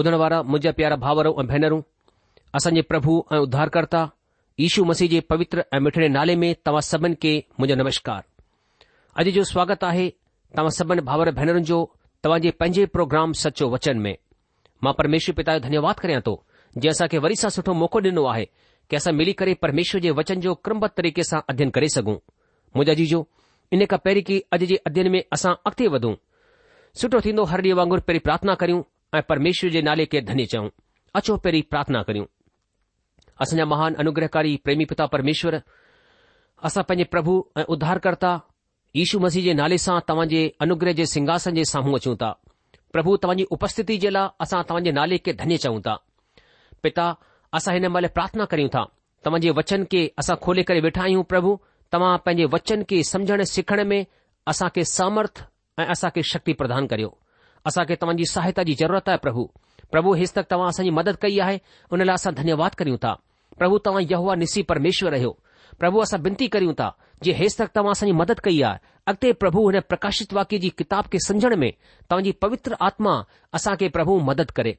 ॿुधण वारा मुंहिंजा प्यारा भाउरो ऐं भेनरूं असांजे प्रभु ऐं उद्धारकर्ता यीशू मसीह जे पवित्र ऐं मिठड़े नाले में तव्हां सभिनि खे मुंहिंजो नमस्कार अॼु जो स्वागत आहे तव्हां सभिनि भाउर भेनरुनि जो तव्हांजे पंहिंजे प्रोग्राम सचो वचन में मां परमेश्वर पिता जो धन्यवाद करियां थो जंहिं असांखे वरी सां सुठो मौक़ो ॾिनो आहे कि असां मिली करे परमेश्वर जे वचन जो क्रमबद्ध तरीक़े सां अध्ययन करे सघूं मुंहिंजा जीजो इन खां पहिरीं की अॼु जे अध्ययन में असां अॻिते वधूं सुठो थींदो हर ॾींहुं वांगुरु पहिरीं प्रार्थना करियूं ऐं परमेश्वर जे नाले खे धन्य चउं अचो पहिरीं प्रार्थना करियूं असांजा महान अनुग्रहकारी प्रेमी पिता परमेश्वर असां पंहिंजे प्रभु ऐं उद्धारकर्ता यीशू मसीह जे नाले सां तव्हांजे अनुग्रह जे सिंघासन जे साम्हूं अचूं था प्रभु तव्हांजी उपस्थिति जे लाइ असां तव्हांजे नाले खे धन्य चउं था पिता असां हिन महिल प्रार्थना करियूं था तव्हांजे वचन खे असां खोले करे वेठा आहियूं प्रभु तव्हां पंहिंजे वचन खे सम्झण सिखण में असां खे सामर्थ ऐं असां खे शक्ति प्रदान करियो असांखे तव्हांजी सहायता जी ज़रूरत आहे प्रभु प्रभु हे तक तव्हां असांजी मदद कई आहे हुन लाइ असां धन्यवाद करियूं था प्रभु तव्हां यह निसी परमेश्वर रहियो प्रभु असां बिनती करियूं था जे हेसि तक तव्हां असांजी मदद कई आहे अॻिते प्रभु हिन प्रकाशित वाक्य जी किताब खे सम्झण में तव्हांजी पवित्र आत्मा असांखे प्रभु मदद करे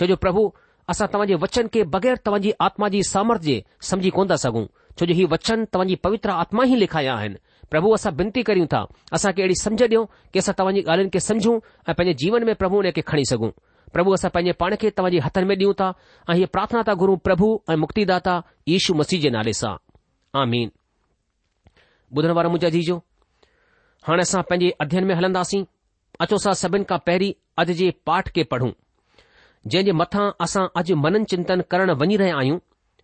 छोजो प्रभु असां तव्हांजे वचन के बग़ैर तव्हांजी आत्मा जी सामर्थ्य समझी कोन था सघूं छो जो ही वचन तव्हांजी पवित्र आत्मा ई लिखाया आहिनि પ્રભુ આસા બિંતી કરીઉં તા આસા કે એડી સમજ દિયો કે સા તવજી ગાલન કે સમજુ આ પજે જીવન મે પ્રભુ ને કે ખણી સગુ પ્રભુ આસા પજે પાણ કે તવજી હથર મે દિયો તા આ યે પ્રાર્થના તા ગુરુ પ્રભુ એ મુક્તિદાતા ઈશુ મસીજ નાલે સા આમીન બુધનવાર મુજા જીજો હાણ આસા પજે અધ્યયન મે હલંદાસી આતો સા સબન કા પહેરી અદજે પાઠ કે પઢુ જે મેથા આસા અજ મનન ચિંતન કરણ વની રહે આયુ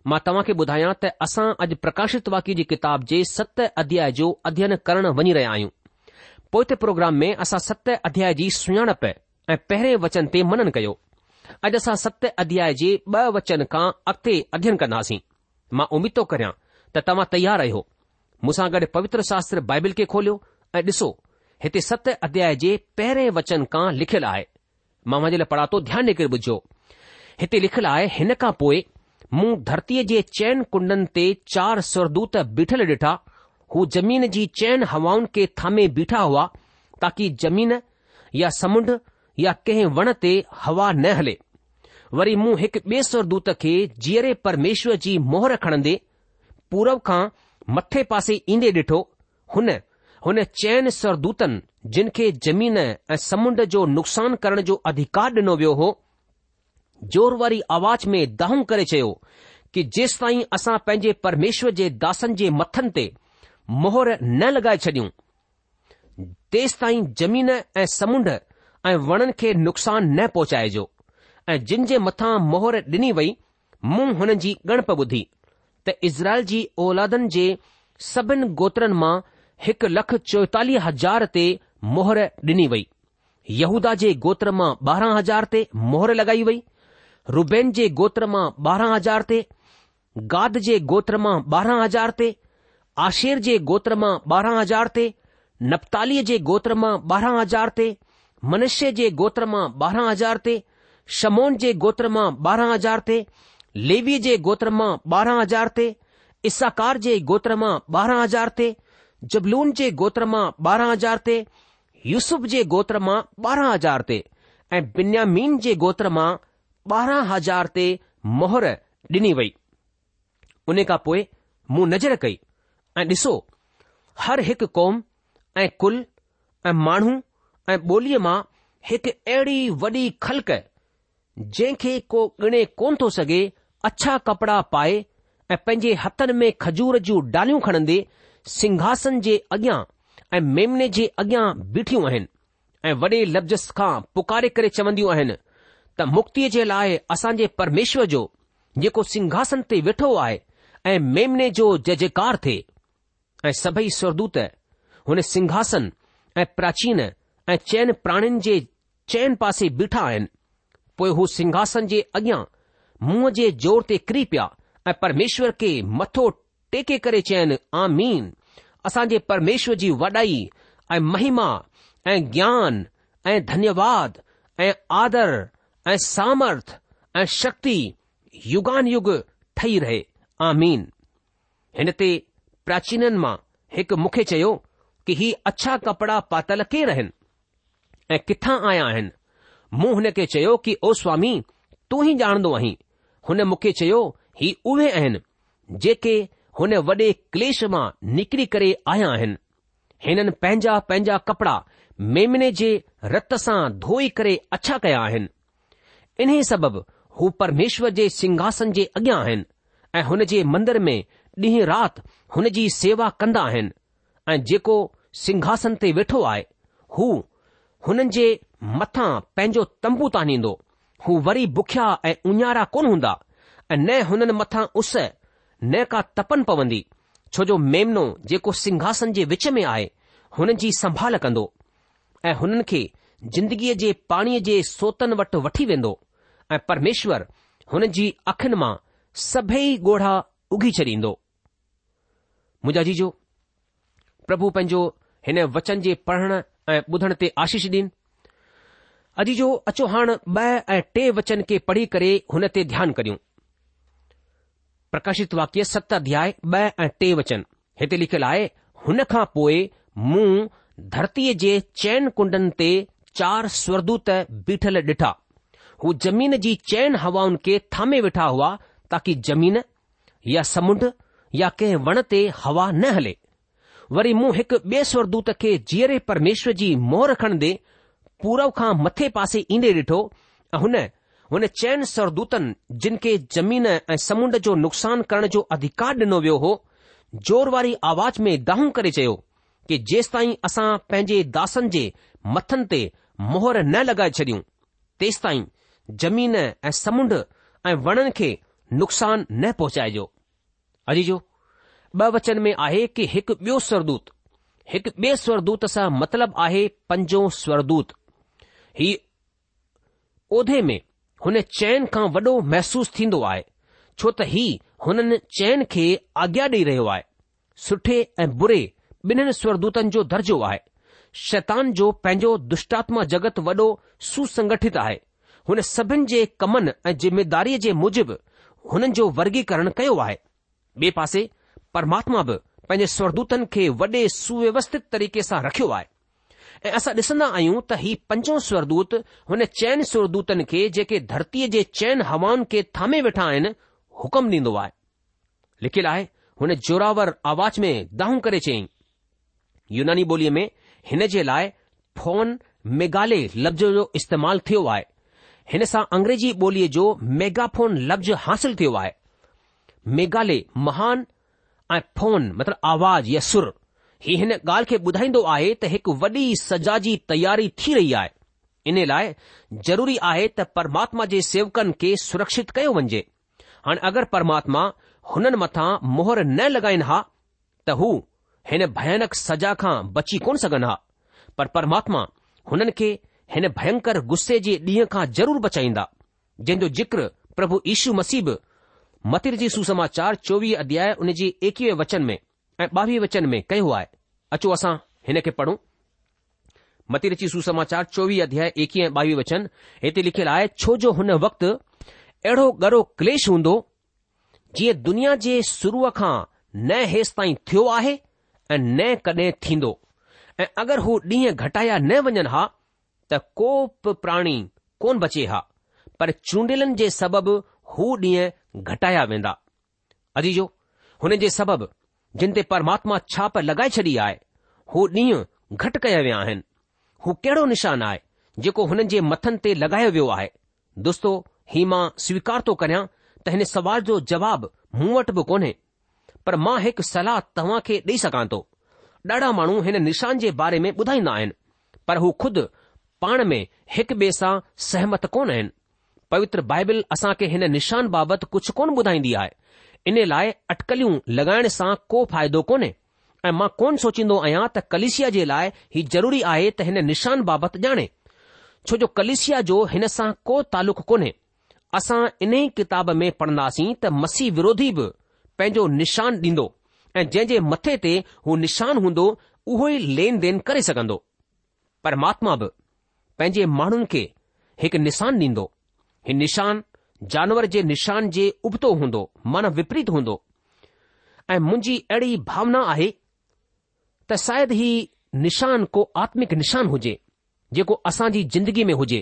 मां तव्हां खे ॿुधायां त असां अॼु प्रकाशित वाक्य जी किताब जे सत अध्याय जो अध्ययन करणु वञी रहिया आहियूं पोए ते प्रोग्राम में असां सत अध्याय जी सुञाणप ऐं पहिरें वचन ते मनन कयो अॼु असां सत अध्याय जे ॿ वचन खां अॻिते अध्ययन कंदासीं मां उमीद थो करियां त तव्हां तयार आहियो मूंसां गॾु पवित्र शास्त्र बाइबिल खे खोलियो ऐं ॾिसो हिते सत अध्याय जे पहिरें वचन खां लिखियलु आहे मां मुंहिंजे लाइ पढ़ातो ध्यानु ॾेके ॿुधो हिते लिखियलु आहे हिन खां पोइ मूं धरतीअ जे चैन कुंडनि ते चार स्वरदूत बीठल ॾिठा हू ज़मीन जी चैन हवाउनि खे थामे बीठा हुआ ताकी ज़मीन या समुंड या कंहिं वण ते हवा न हले वरी मूं हिकु ॿिए स्वरदूत खे जीअरे परमेश्वर जी मोहर खणंदे पूरब खां मथे पासे ईंदे ॾिठो हुन हुन चैन स्वरदूतनि जिन खे जमीन ऐं समुंड जो नुक़सान करण जो अधिकार ॾिनो वियो हो ज़ोर वारी आवाज़ में दाहंग करे चयो कि जेसि ताईं असां पंहिंजे परमेश्वर जे दासनि जे मथनि ते मोहर न लॻाए छॾियूं तेसि ताईं जमीन ऐं समुंड ऐं वणनि खे नुक़सान न पहुचाइजो ऐं जिन जे मथां मोहर ॾिनी वई मूं हुननि जी गणप ॿुधी त इज़राइल जी औलादनि जे सभिनि गोत्रनि मां हिकु लख चोएतालीह हज़ार ते मोहर ॾिनी वई यहूदा जे गोत्र मां ॿारहं हज़ार ते मोहर लॻाई वई रुबेन जे गोत्र मां ॿारहं हज़ार ते गाद जे गोत्र मां ॿारहं हज़ार ते आशेर जे गोत्र मां ॿारहं हज़ार ते नपतालीअ जे गोत्र मां ॿारहं हज़ार ते मनुष्य जे गोत्र मां ॿारहं हज़ार ते शमोन जे गोत्र मां ॿारहं हज़ार ते लेवी जे गोत्र मां ॿारहं हज़ार ते इसाकार जे गोत्र मां ॿारहं हज़ार ते जबलून जे गोत्र मां ॿारहं हज़ार ते यूसुफ जे गोत्र मां ॿारहं हज़ार ते ऐं बिन्यामीन जे गोत्र मां ॿारहं हज़ार ते मोहर ॾिनी वई उन खां पोइ मूं नज़र कई ऐं ॾिसो हर हिकु क़ौम ऐं कुल ऐं माण्हू ऐं ॿोलीअ मां हिकु अहिड़ी वॾी खलक जंहिंखे को ॻणे कोन थो सघे अछा कपड़ा पाए ऐं पंहिंजे हथनि में खजूर जूं डालियूं खणंदे सिंघासन जे अॻियां ऐं मेमने जे अॻियां बीठियूं आहिनि ऐं वॾे लफ़्ज़ खां पुकारे करे चवंदियूं आहिनि त जे लाइ असां जे परमेश्वर जो जेको सिंहासन ते वेठो आहे ऐं मेमने जो जयकार थे ऐं सभई स्वरदूत हुन सिंहासन ऐं प्राचीन ऐं चैन प्राणिन जे चैन पासे बीठा आहिनि पोइ हू सिंहासन जे अॻियां मुंहं जे ज़ोर ते किरी पिया ऐं परमेश्वर खे मथो टेके करे चयनि आमीन असां जे परमेश्वर जी वॾाई ऐं महिमा ऐं ज्ञान ऐं धन्यवाद ऐं आदर ऐं सामर्थ ऐं शक्ति युगान युग ठही रहे आमीन हिन ते प्राचीननि मां हिकु मुखे चयो कि ही अछा कपड़ा पातल के रहन ऐं किथा आया आहिनि मूं हुनखे चयो कि ओ स्वामी तूं ई ॼाणंदो आहीं हुन मूंखे चयो ही उहे आहिनि जेके हुन वॾे क्लेश मां निकिरी करे आया आहिनि हिननि पंहिंजा पंहिंजा कपड़ा मेमिने जे रत सां धोई करे अछा कया आहिनि इन्हे सबब हू परमेश्वर जे सिंहासन जे अॻियां आहिनि ऐं हुन जे मंदर में ॾींहं रात हुन जी सेवा कंदा आहिनि ऐ जेको सिंघासन ते वेठो आहे हू हुननि जे मथां पंहिंजो तंबूता निदो हू वरी बुखिया ऐं उञारा कोन हूंदा ऐं न हुननि मथां उस न का तपन पवंदी छो जो मेमनो जेको सिंघासन जे विच में आहे हुन जी संभाल कंदो ऐं हुननि खे जिंदगीअ जे पाणीअ जे सोतनि वटि वठी वेंदो ऐं परमेश्वर हुन जी अखियुनि मां सभई ॻोढ़ा उघी छॾींदो मुंहिंजा जीजो प्रभु पंहिंजो हिन वचन जे पढ़ण ऐं ॿुधण ते आशीष ॾीन डि॒न जो अचो हाणे ॿ ऐं टे वचन खे पढ़ी करे हुन ते ध्यानु करियूं प्रकाशित वाक्य सत अध्याय ॿ ऐं टे वचन हिते लिखियलु आहे हुन खां पोइ मूं धरतीअ जे चैन कुंडनि ते चार स्वरदूत बीठल डि॒ठा हू जमीन जी चैन हवाउनि खे थामे वेठा हुआ ताकी जमीन या समुंड या कंहिं वण ते हवा न हले वरी मूं हिकु ॿिए स्वरदूत खे जीअरे परमेश्वर जी मोहर खणंदे पूरव खां मथे पासे ईंदे डि॒ठो ऐं हुन हुन चैन स्वरदूतनि जिनखे जमीन ऐं समुंड जो नुक़सान करण जो अधिकार डि॒नो वियो हो जोर वारी आवाज़ में दाहूं करे चयो कि ताईं असां पंहिंजे दासनि जे मथनि ते मोहर न लॻाए छॾियूं तेसि ताईं जमीन ऐं समुंड ऐं वणनि खे नुक़सान न पहुचाइजो अॼु जो ब वचन में आहे कि हिकु ॿियो स्वरदूत हिकु ॿिए स्वरदूत सां मतिलबु आहे पंजो स्वरदूत ही ओधे में हुन चैन खां वॾो महसूसु थींदो आहे छो त ही हुननि चैन खे आज्ञा ॾेई रहियो आहे सुठे ऐं बुरे ॿिन्हिनि स्वरदूतनि जो दर्जो आहे शैतान जो पंहिंजो दुष्टात्मा जगत वॾो सुसंगठित आहे हुन सभिनि जे कमन ऐं जिम्मेदारीअ जे मुजिबि हुननि जो वर्गीकरण कयो आहे ॿिए पासे परमात्मा बि पंहिंजे स्वरदूतनि खे वडे॒ सुव्यवस्थित तरीक़े सां रखियो आहे ऐं असां डि॒सन्दा आहियूं त हीउ पंजो स्वरदूत हुन चैन स्वरदूतनि खे जेके धरतीअ जे चैन हवाउनि खे थामे वेठा आहिनि हुकुम डि॒न्दो आहे लिखियलु आहे हुन जोरावर आवाज़ में दाहूं करे यूनानी ॿोलीअ में हिन जे लाइ फोन मेगाले लफ़्ज़ जो इस्तेमालु थियो आहे हिन सां अंग्रेजी ॿोलीअ जो मेगाफोन फोन लफ़्ज़ हासिल थियो आहे मेगाले महान ऐं फोन मतिलब आवाज़ या सुर ही हिन ॻाल्हि खे ॿुधाईंदो आहे त हिकु वॾी सजा जी तयारी थी रही आहे इन लाइ ज़रूरी आहे त परमात्मा जे सेवकनि खे सुरक्षित कयो वञजे हाणे अगरि परमात्मा हुननि मथां मोहर न लॻाइनि हा त हू هنے ભયાનક સજા કા بچي કોન સગા ન પર પરમાત્મા હનન કે હેને ભયંકર ગુસ્સે جي ડીયા કા ضرور بچائندا જેં جو જਿਕર પ્રભુ ઈસુ મસીબ મતિરજી સુસમાચાર 24 અધ્યાય ઉને جي 21 વે વચન મે 22 વે વચન મે કઈ હુઆય અચો અસા હેને કે પઢું મતિરજી સુસમાચાર 24 અધ્યાય 21 22 વે વચન હેતે લખેલ આય છો જો હન વક્ત એઢો ગરો ક્લેશ હોંદો જે દુનિયા જે શુરુખા ન હેસ્તાઈ થ્યો આહે ऐं न कॾहिं थींदो ऐं अगरि हू ॾींहं घटाया न वञनि हा त को बि प्राणी कोन बचे हा पर चूंडियल जे सबबि हू ॾींहं घटाया वेंदा अजीजो हुन जे सबबि जिन ते परमात्मा छाप लॻाए छॾी आहे हू ॾींहं घटि कया विया आहिनि हू कहिड़ो निशान आहे जेको हुननि जे मथनि ते लॻायो वियो आहे दोस्तो ही मां स्वीकार थो करियां त हिन सवाल जो जवाबु मूं वटि बि कोन्हे पर मां हिकु सलाह तव्हां खे ॾेई सघां थो ॾाढा माण्हू हिन निशान जे बारे में ॿुधाईंदा आहिनि पर हू ख़ुदि पाण में हिकु ॿिए सां सहमत कोन आहिनि पवित्र बाइबिल असां खे हिन निशान बाबति कुझु कोन ॿुधाईंदी आहे इन लाइ अटकलियूं लॻाइण सां को फ़ाइदो कोन्हे ऐं मां कोन सोचींदो आहियां त कलेशिया जे लाइ ही ज़रूरी आहे त हिन निशान बाबति ॼाणे छो जो कलेशिया जो हिन सां को तालुक़ु कोन्हे असां इन ई किताब में पढ़ंदासीं त मसीह विरोधी बि पंहिंजो निशान ॾींदो ऐं जंहिं जे मथे ते हू निशान हूंदो उहो ई लेन देन करे सघंदो परमात्मा बि पंहिंजे माण्हुनि खे हिकु निशान ॾींदो हीउ निशान जानवर जे निशान जे उबतो हूंदो मन विपरीत हूंदो ऐं मुंहिंजी अहिड़ी भावना आहे त शायदि ही निशान को आत्मिक निशान हुजे जेको असांजी ज़िंदगी में हुजे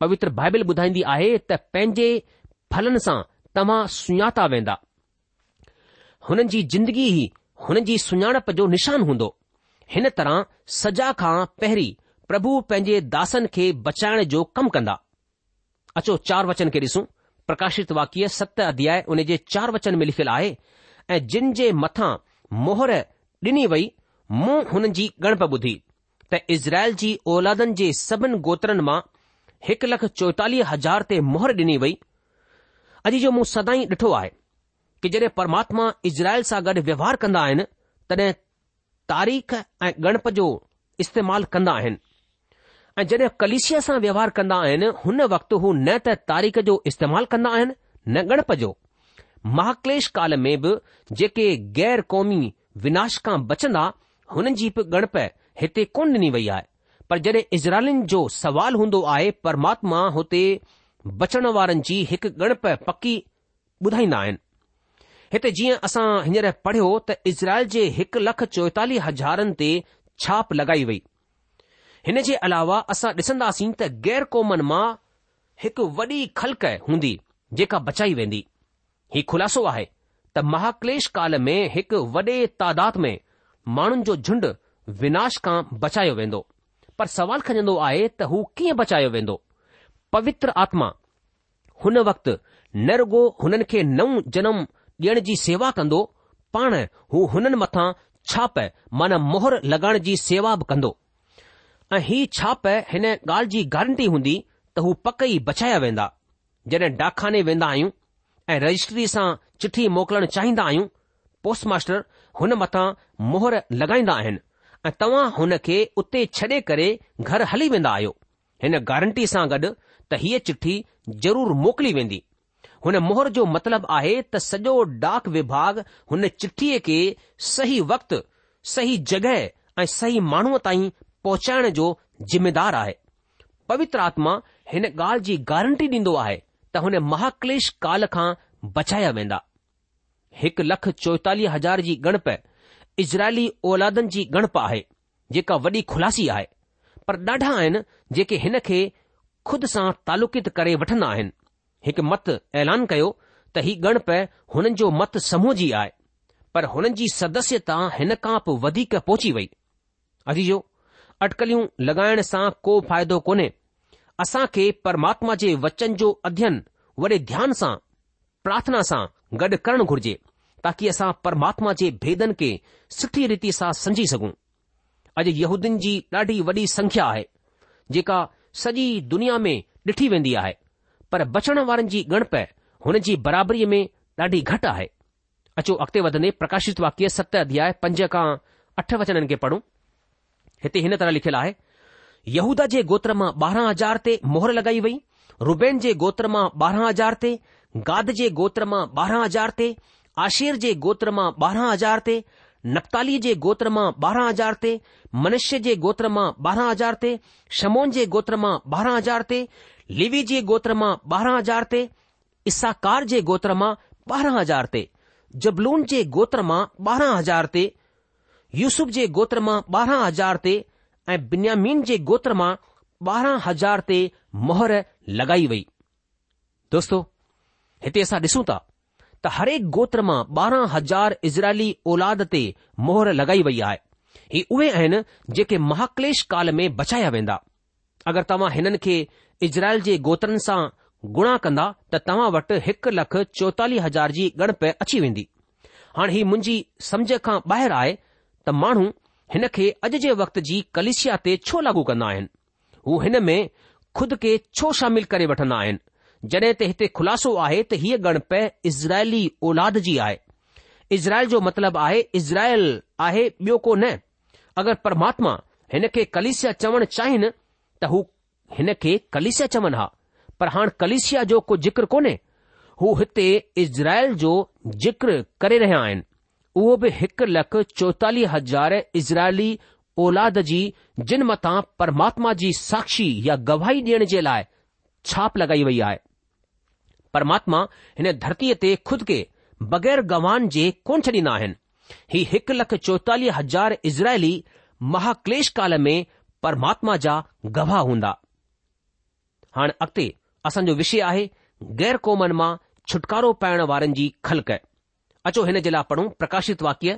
पवित्र बाइबल ॿुधाईंदी आहे त पंहिंजे फलनि सां तव्हां सुञाता वेंदा हुननि जी जिंदगी ई हुननि जी सुञाणप जो निशान हूंदो हिन तरह सजा खां पहिरीं प्रभु पंहिंजे दासनि खे बचाइण जो कमु कंदा अचो चार वचन खे ॾिसूं प्रकाशित वाक्य सत अध्याय उन जे चार वचन में लिखियलु आहे ऐं जिन जे मथां मोहर ॾिनी वई मूं हुननि जी गणप ॿुधी त इज़राइल जी औलादनि जे सभिनी गोत्रनि मां हिकु लख चोएतालीह हज़ार ते मोहर ॾिनी वई अॼु जो मूं सदाई ॾिठो आहे कि जॾहिं परमात्मा इज़राइल सां गॾु व्यवहार कंदा आहिनि तॾहिं तारीख़ ऐं गणप जो इस्तेमालु कंदा आहिनि ऐं जॾहिं कलिशिया सां व्यवहार कंदा आहिनि हुन वक़्तु हू न त तारीख़ जो इस्तेमालु कंदा आहिनि न गणप जो महाक्लेश काल में बि जेके गैर कौमी विनाश खां बचंदा हुननि जी बि गणप हिते कोन ॾिनी वई आहे पर जॾहिं इज़राइलिन जो सवाल हूंदो आहे परमात्मा हुते बचण वारनि जी हिकु गणप पकी ॿुधाईंदा आहिनि हिते जीअं असां हींअर पढ़ियो त इज़राइल जे हिकु लख चोएतालीह हज़ारनि ते छाप लॻाई वई हिन जे अलावा असां ॾिसंदासीं त गैर कौमनि मां हिकु वॾी खलक हूंदी जेका बचाई वेंदी हीउ ख़ुलासो आहे त महाक्लेश काल में हिकु वॾे तइदाद में माण्हुनि जो झुंड विनाश खां बचायो वेंदो पर सवाल खजंदो आहे त हू कीअं बचायो वेंदो पवित्र आत्मा हुन वक़्तु नरगो हुननि खे नओं जनम ॾियण जी सेवा कंदो पाण हू हुननि मथां छाप माना मोहर लॻाइण जी सेवा बि कंदो ऐं ही छाप हिन ॻाल्हि जी गारंटी हूंदी त हू पक ई बचाया वेंदा जॾहिं डाखाने वेंदा आहियूं ऐं रजिस्ट्री सां चिठी मोकिलण चाहींदा आहियूं पोस्टमास्टर हुन मथां मोहर लॻाईंदा आहिनि ऐं तव्हां हुन खे उते छॾे करे घर हली वेंदा आहियो हिन गारंटी सां गॾु त हीअ चिठी ज़रूरु मोकिली वेंदी हुन मोहर जो मतिलबु आहे त सॼो डाक विभाग हुन चिठीअ खे सही वक़्तु सही जॻहि ऐं सही माण्हूअ ताईं पहुचाइण जो ज़िमेदार आहे पवित्र आत्मा हिन ॻाल्हि जी गारंटी ॾींदो आहे त हुन महाक्लेश काल खां बचाया वेंदा हिकु लख चोएतालीह हज़ार जी गणप इज़राइली औलादनि जी गणप आहे जेका वॾी खुलासी आहे पर ॾाढा आहिनि जेके हिन खे खुद सां तालुकित करे वठंदा आहिनि हिकु मत ऐलान कयो त हीउ गणप हुननि जो मत समूह जी आहे पर हुननि जी सदस्यता हिन खां पोइ वधीक पहुची वई अजी जो अटकलियूं लॻाइण सां को फ़ाइदो कोन्हे असां खे परमात्मा जे वचन जो अध्यन वॾे ध्यान सां प्रार्थना सां गॾु करणु घुर्जे ताकी असां परमात्मा जे भेदन खे सुठी रीति सां समझी सघूं अॼु यहूदियुनि जी ॾाढी वॾी संख्या आहे जेका सॼी दुनिया में ॾिठी वेंदी आहे पर बचण वारनि जी गणप हुन जी बराबरी में ॾाढी घटि आहे अचो अॻिते वधंदे प्रकाशित वाक्य सत अध्याय पंज खां अठ वचननि खे पढ़ूं हिते हिन तरह लिखियलु आहे यहूदा जे गोत्र मां ॿारहां हज़ार ते मोहर लॻाई वई रुबेन जे गोत्र मां ॿारहां हज़ार ते गाद जे गोत्र मां ॿारहां हज़ार ते आशिर जे गोत्र मां ॿारह हज़ार ते नप्ताली जे गो ॿारह हज़ार ते मनुष्य जे गोत्र मां ॿारहां हज़ार ते शमोन जे गोत्र मां ॿारहां हज़ार ते लिवी जे गोत्र मां ॿारहां हज़ार ते इसाकार जे गोत्र मां ॿारहां हज़ार ते जबलून जे गोत्र मां ॿारहां हज़ार ते यूसुफ जे गोत्र मां ॿारहां हज़ार ते ऐं बिन्यामीन जे गोत्र मां ॿारहां हज़ार ते मोहर लॻाई वई दोस्तो हिते असां ॾिसूं था त हरेक गो ॿारह हज़ार इज़राइली ओलाद ते मोहर लॻाई वई आहे ही उहे आहिनि जेके महाक्लेश काल में बचाया वेंदा अगरि तव्हां हिननि खे इज़राइल जे गोत्रनि सां गुणा कंदा त तव्हां वटि हिकु लख चौतालीह हज़ार जी ॻणप अची वेंदी हाणे ही मुंहिंजी समझ खां ॿाहिरि आहे त माण्हू हिन खे अॼु जे वक़्त जी कलिशिया ते छो लागू कंदा आहिनि हू हिन में खुद खे छो शामिल करे वठंदा आहिनि जॾहिं त हिते ख़ुलासो आहे त हीअ ॻणप इज़राइली औलाद जी आहे इज़राइल जो मतिलबु आहे इज़राइल आहे ॿियो को न अगरि परमात्मा हिन खे कलिसिया चवणु चाहिनि त हू हिन खे कलिसिया चवनि हा पर हाणे कलिसिया जो को जिक्र कोन्हे हू हिते इज़राइल जो जिक्र करे रहिया आहिनि उहो बि हिकु लख चोहतालीह हज़ार इज़राइली ओलाद जी जिन मथां परमात्मा जी साक्षी या गवाही ॾियण जे लाइ छाप लॻाई वई आहे परमात्मा हिन धरतीअ ते खुद खे बग़ैर गंवाह जे कोन छॾींदा आहिनि ही हिकु लख चौतालीह हज़ार इज़राइली महाक्लेश काल में परमात्मा जा गवाह हूंदा हाणे अॻिते असांजो विषय आहे गैर क़ौमनि मां छुटकारो पाइण वारनि जी ख़लक अचो हिन जे लाइ पढ़ूं प्रकाशित वाक्य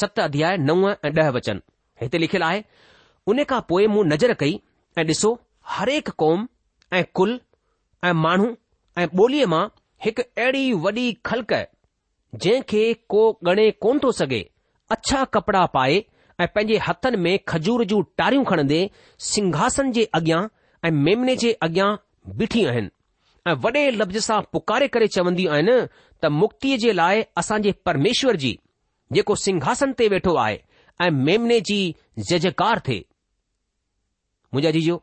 सत अध्याय नव ऐं ॾह वचन हिते लिखियलु आहे उन खां पोइ मूं नज़र कई ऐं ॾिसो हरेक क़ौम ऐं कुल ऐं माण्हू ऐं ॿोलीअ मां हिकु अहिड़ी वॾी ख़लक़ जंहिं खे को ॻणे कोन थो सघे अछा कपड़ा पाए ऐं पंहिंजे हथनि में खजूर जूं टारियूं खणंदे सिंघासन जे अॻियां ऐं मेमने जे अॻियां बीठी आहिनि ऐं वॾे लफ़्ज़ सां पुकारे करे चवंदियूं आहिनि त मुक्तीअ जे लाइ असांजे परमेश्वर जी जेको सिंघासन ते वेठो आहे ऐं मेमने जी जयकार थे मुंहिंजा जीजो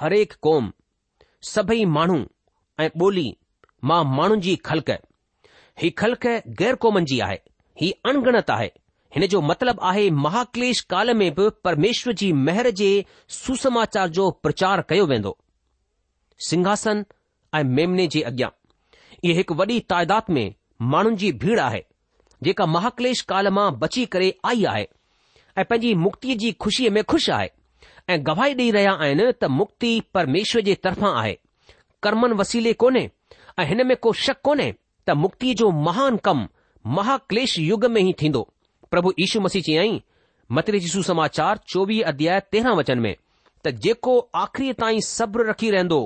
हरेक क़ौम सभई माण्हू ऐं ॿोली मां माण्हुनि जी ख़लक ही ख़लक़ ग़ैर क़ौमनि जी आहे ही अणगणत आहे हिन जो मतिलबु आहे महाक्लेश काल में बि परमेश्वर जी मेहर जे सुसमाचार जो प्रचार कयो वेंदो सिंहासन ऐं मेमने जे अॻियां इहा हिक वॾी तइदाद में माण्हुनि जी भीड़ आहे जेका महाक्लेश काल मां बची करे आई आहे ऐं पंहिंजी मुक्ति जी खु़शीअ में खु़शि आहे ऐं गवाही ॾेई रहिया आहिनि त मुक्ति परमेश्वर जे तरफ़ा आहे कर्मनि वसीले कोन्हे ऐं हिन में को शक कोन्हे त मुक्ति जो महान कम महाक्लेश युग में ई थींदो પ્રભુ ઈસુ મસીજી આઈ મતલબી ઈસુ સમાચાર 24 અધ્યાય 13 वचन મે તજેકો આખરી તાઈ صبر રાખી રહેંદો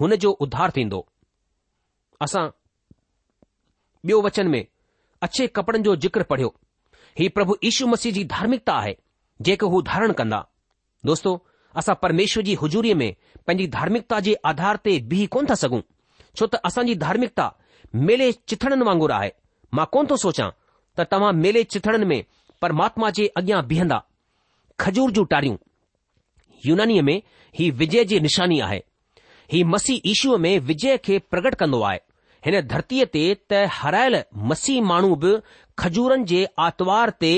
હને જો ઉધાર તીંદો આસા બ્યો वचन મે અچھے કપડણ જો જિકર પઢ્યો હી પ્રભુ ઈસુ મસીજી ધાર્મિકતા હૈ જેકો હું ધારણ કરના દોસ્તો આસા પરમેશ્વરજી હજૂરી મે પંજી ધાર્મિકતાજી આધાર તે બી કોન થ સગુ છો તો આસાજી ધાર્મિકતા મેલે ચથણન વાંગો રાહે મા કોન તો સોચા त तव्हां मेले चिथड़नि में परमात्मा जे अॻियां बीहंदा खजूर जूं टारियूं यूनानीअ में ही विजय जी निशानी आहे ही मसीह ईशूअ में विजय खे प्रगट कंदो आहे हिन धरतीअ ते त हरायल मसीह माण्हू बि खजूरनि जे आरतवार ते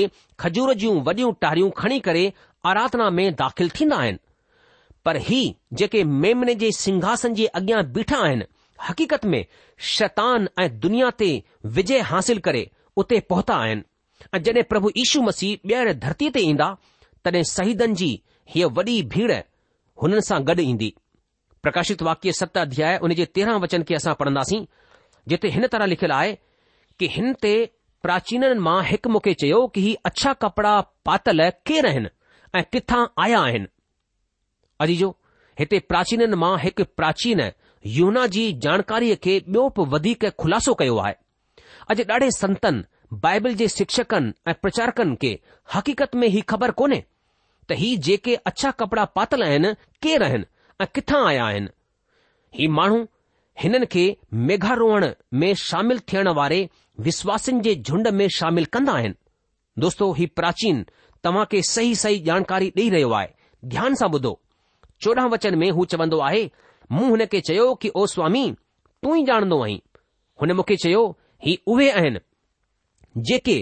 खजूर जूं वॾियूं टारियूं खणी करे आराधना में दाख़िल थींदा आहिनि पर ही जेके मेमने जे सिंघासन जे अॻियां बीठा आहिनि हकीकत में शैतान ऐं दुनिया ते विजय हासिल करे उते पहुता आहिनि ऐं जॾहिं प्रभु ईशू मसीह ॿीहर धरतीअ ते ईंदा तॾहिं शहीदनि जी हीअ वॾी भीड़ हुननि सां गॾु ईंदी प्रकाशित वाक्य सत अध्याय उन जे तेरहं वचन खे असां पढ़ंदासीं जिते हिन तरह लिखियलु आहे कि हिन ते प्राचीननि मां हिकु मूंखे चयो कि ही अछा कपड़ा पातल केर आहिनि ऐं किथां आया आहिनि अजीजो हिते प्राचीननि मां हिकु प्राचीन यूना जी जानकारीअ खे ॿियो बि वधीक ख़ुलासो कयो आहे अॼु ॾाढे संतनि बाइबिल जे शिक्षकनि ऐं प्रचारकन खे हक़ीक़त में ही ख़बर कोन्हे त ही जेके अछा कपड़ा पातल आहिनि केर आहिनि ऐं किथा आया आहिनि ही माण्हू हिननि खे मेघारोहण में शामिल थियण वारे विश्वासनि जे झुंड में शामिल कंदा आहिनि दोस्तो ही प्राचीन तव्हां खे सही सही जानकारी ॾेई रहियो आहे ध्यान सां ॿुधो चोॾहं वचन में हू चवंदो आहे मूं हुन खे चयो की ओ स्वामी तूं ई ॼाणंदो आहीं हुन मूंखे चयो ही उहे आहिनि जेके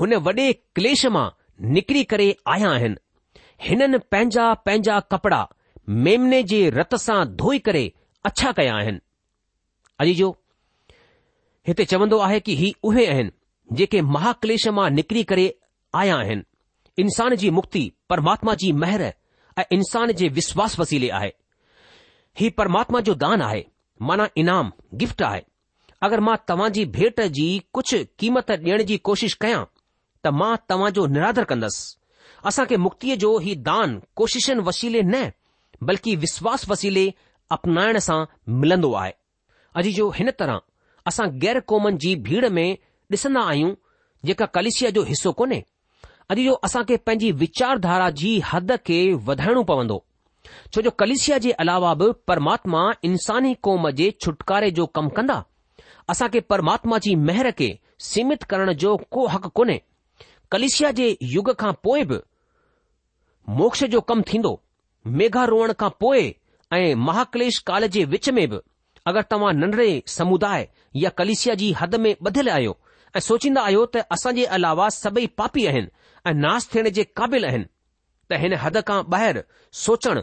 हुन वॾे क्लेश मां निकिरी करे आया आहिनि हिननि पंहिंजा पंहिंजा मेमने जे रत सां धोई करे अछा कया आहिनि अॼु जो हिते चवंदो आहे की इहे उहे आहिनि जेके महा मां निकिरी करे आया आहिनि इन्सान जी मुक्ति परमात्मा जी महिर ऐं इंसान जे विश्वास वसीले आहे हीउ परमात्मा जो दानु आहे माना ईनाम गिफ़्ट आहे अगरि मां तव्हां जी भेट जी कुझु क़ीमत ॾियण जी कोशिश कयां त मां तव्हां जो निरादर कन्दसि असां खे मुक्तिअ जो ही दान कोशिशनि वसीले न बल्कि विश्वास वसीले अपनाइण सां मिलंदो आहे अॼु जो हिन तरह असां गैर क़ौमनि जी भीड़ में ॾिसंदा आहियूं जेका कलिशिया जो हिसो कोन्हे अॼु जो असां खे पंहिंजी वीचारधारा जी हद खे वधाइणो पवंदो छो जो कलिशिया जे अलावा बि परमात्मा इंसानी क़ौम जे छुटकारे जो कमु कंदा असां खे परमात्मा जी मेहर खे सीमित करण जो को हक़ कोन्हे कलिशिया जे युग खां पोइ बि मोक्ष जो कमु थींदो मेघा रोअण खां पोइ ऐं महाकलेश काल जे विच में बि अगरि तव्हां नंढड़े समुदाय या कलिशिया जी हद में ॿधियलु आहियो ऐं सोचींदा आहियो त असां जे अलावा सभई पापी आहिनि ऐं नास थियण जे क़ाबिल आहिनि त हिन हद खां ॿाहिरि सोचणु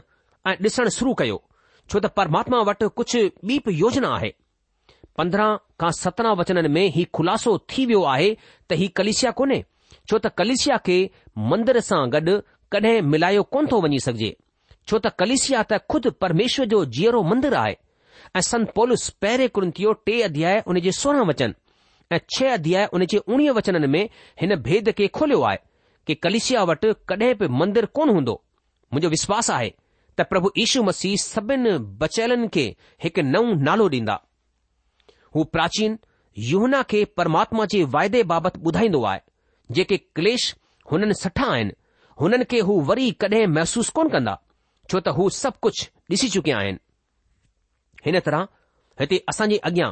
ऐं ॾिसणु शुरू कयो छो त परमात्मा वटि कुझु ॿी बि योजना आहे पंद्रह खां सत्रहं वचननि में हीउ खुलासो थी वियो आहे त ही कलेशिया कोन्हे छो त कलेशिया खे मंदर सां गॾु कडहिं मिलायो कोन थो वञी सघजे छो त कलिशिया त ख़ुदि परमेश्वर जो जीअरो मंदरु आहे ऐं संत पोलिस पहिरें कुरतियो टे अध्याय उन जे सोरहं वचन ऐं छह अध्याय उन जे उणिवीह वचन में हिन भेद खे खोलियो आहे कि कलिशिया वटि कडहिं बि मंदरु कोन हूंदो मुंहिंजो विश्वास आहे त प्रभु ईशू मसीह सभिनी बचयलन खे हिकु नओं नालो डि॒ंदा हू प्राचीन युना खे परमात्मा जे वायदे बाबति ॿुधाईंदो आहे जेके क्लेश हुननि सठा आहिनि हुननि खे हू वरी कडहिं महसूसु कोन कंदा छो त हू सभु कुझु ॾिसी चुकिया आहिनि हिन तरह हिते असां अॻियां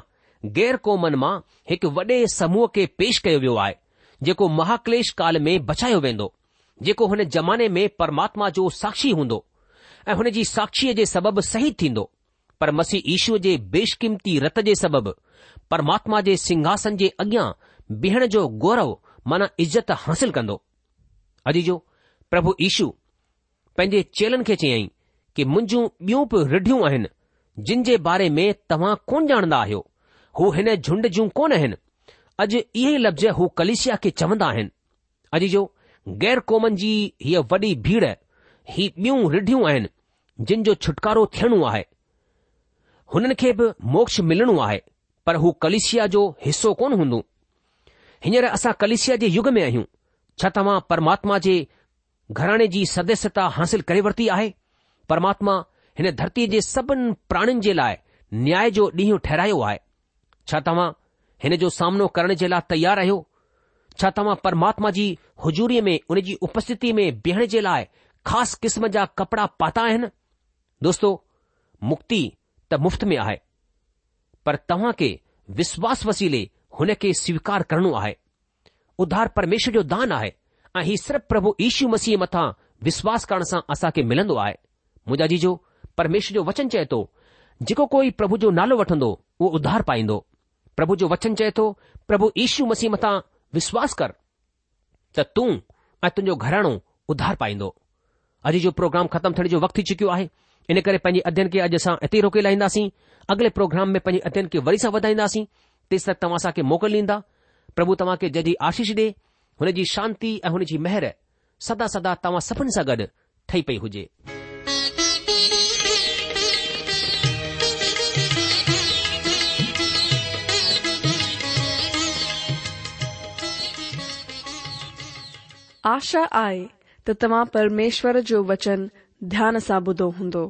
गैर क़ौमनि मां हिकु वॾे समूह खे पेश कयो वियो आहे जेको महाक्लेश काल में बचायो वेंदो जेको हुन ज़माने में परमात्मा जो साक्षी हूंदो ऐं हुन जी साक्षीअ जे सबबि सही थींदो पर मसी ईश्वर जे बेशकीमती रत जे सबबि परमात्मा जे सिंघासन जे अॻियां बीहण जो गौरव माना इज़त हासिल कंदो अॼु जो प्रभु ईशु पंहिंजे चेलनि खे चयाईं कि मुंहिंजूं ॿियूं बि रिढ़ियूं आहिनि जिन जे बारे में तव्हां कोन ॼाणंदा आहियो हू हिन झुंड जूं कोन आहिनि अॼु इहे ई लफ़्ज़ हू कलेशिया खे चवंदा आहिनि अॼु जो गैर क़ौमनि जी हीअ वॾी भीड़ ही ॿियूं रिढ़ियूं आहिनि जिन जो छुटकारो थियणो आहे हुननि खे बि मोक्ष मिलणो आहे पर हू कलिशिया जो हिसो कोन हूंदो हींअर असां कलिशिया जे युग में आहियूं छा तव्हां परमात्मा जे घराणे जी सदस्यता हासिल करे वरिती आहे परमात्मा हिन धरतीअ जे सभिनि प्राणनि जे लाइ न्याय जो ॾींहुं ठहिरायो आहे छा तव्हां हिन जो सामनो करण जे लाइ तयारु आहियो छा तव्हां परमात्मा जी हुजूरीअ में उन जी उपस्थिति में बीहण जे लाइ ख़ासि क़िस्म जा कपड़ा पाता आहिनि दोस्तो मुक्ति त मुफ़्त में आहे पर तव्हांखे विश्वास वसीले हुन खे स्वीकार करणो आहे उधार परमेश्वर जो दानु आहे ऐं ही सिर्फ़ु प्रभु ईशू मसीह मथां विश्वास करण सां असांखे मिलंदो आहे मुंहिंजा जी परमेश्वर जो वचन चए थो जेको कोई प्रभु जो नालो वठंदो उहो उधार पाईंदो प्रभु जो वचन चए थो प्रभु ईशु मसीह मथां विश्वास कर त तूं ऐं तुंहिंजो घराणो उधार पाईंदो अॼु जो प्रोग्राम ख़तमु थियण जो वक़्तु थी चुकियो आहे इन करे पंहिंजे अध्यन खे अॼु असां हिते रोके लाहींदासीं अगले प्रोग्राम में पंहिंजे अध्ययन खे वरी सां वधाईंदासीं तेसि तव्हां असांखे मोकिल ॾींदा प्रभु तव्हां खे जॾहिं आशीष ॾे हुनजी शांती ऐं हुनजी मेहर सदा सदा तव्हां सफ़िन सां गॾु ठही पई हुजे आशा आए तो तमाम परमेश्वर जो वचन ध्यान से ॿुधो हूंदो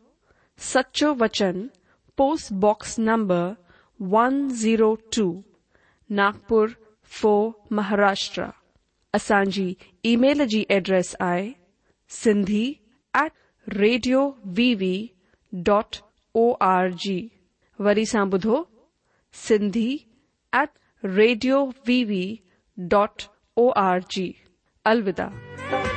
सच्चो वचन post box number two Nagpur 4 Maharashtra असांजी ईमेल एड्रेस आहे Sindhi at radio VV dot O R G वरी सां ॿुधो Sindhi at radio VV dot O R G अलविदा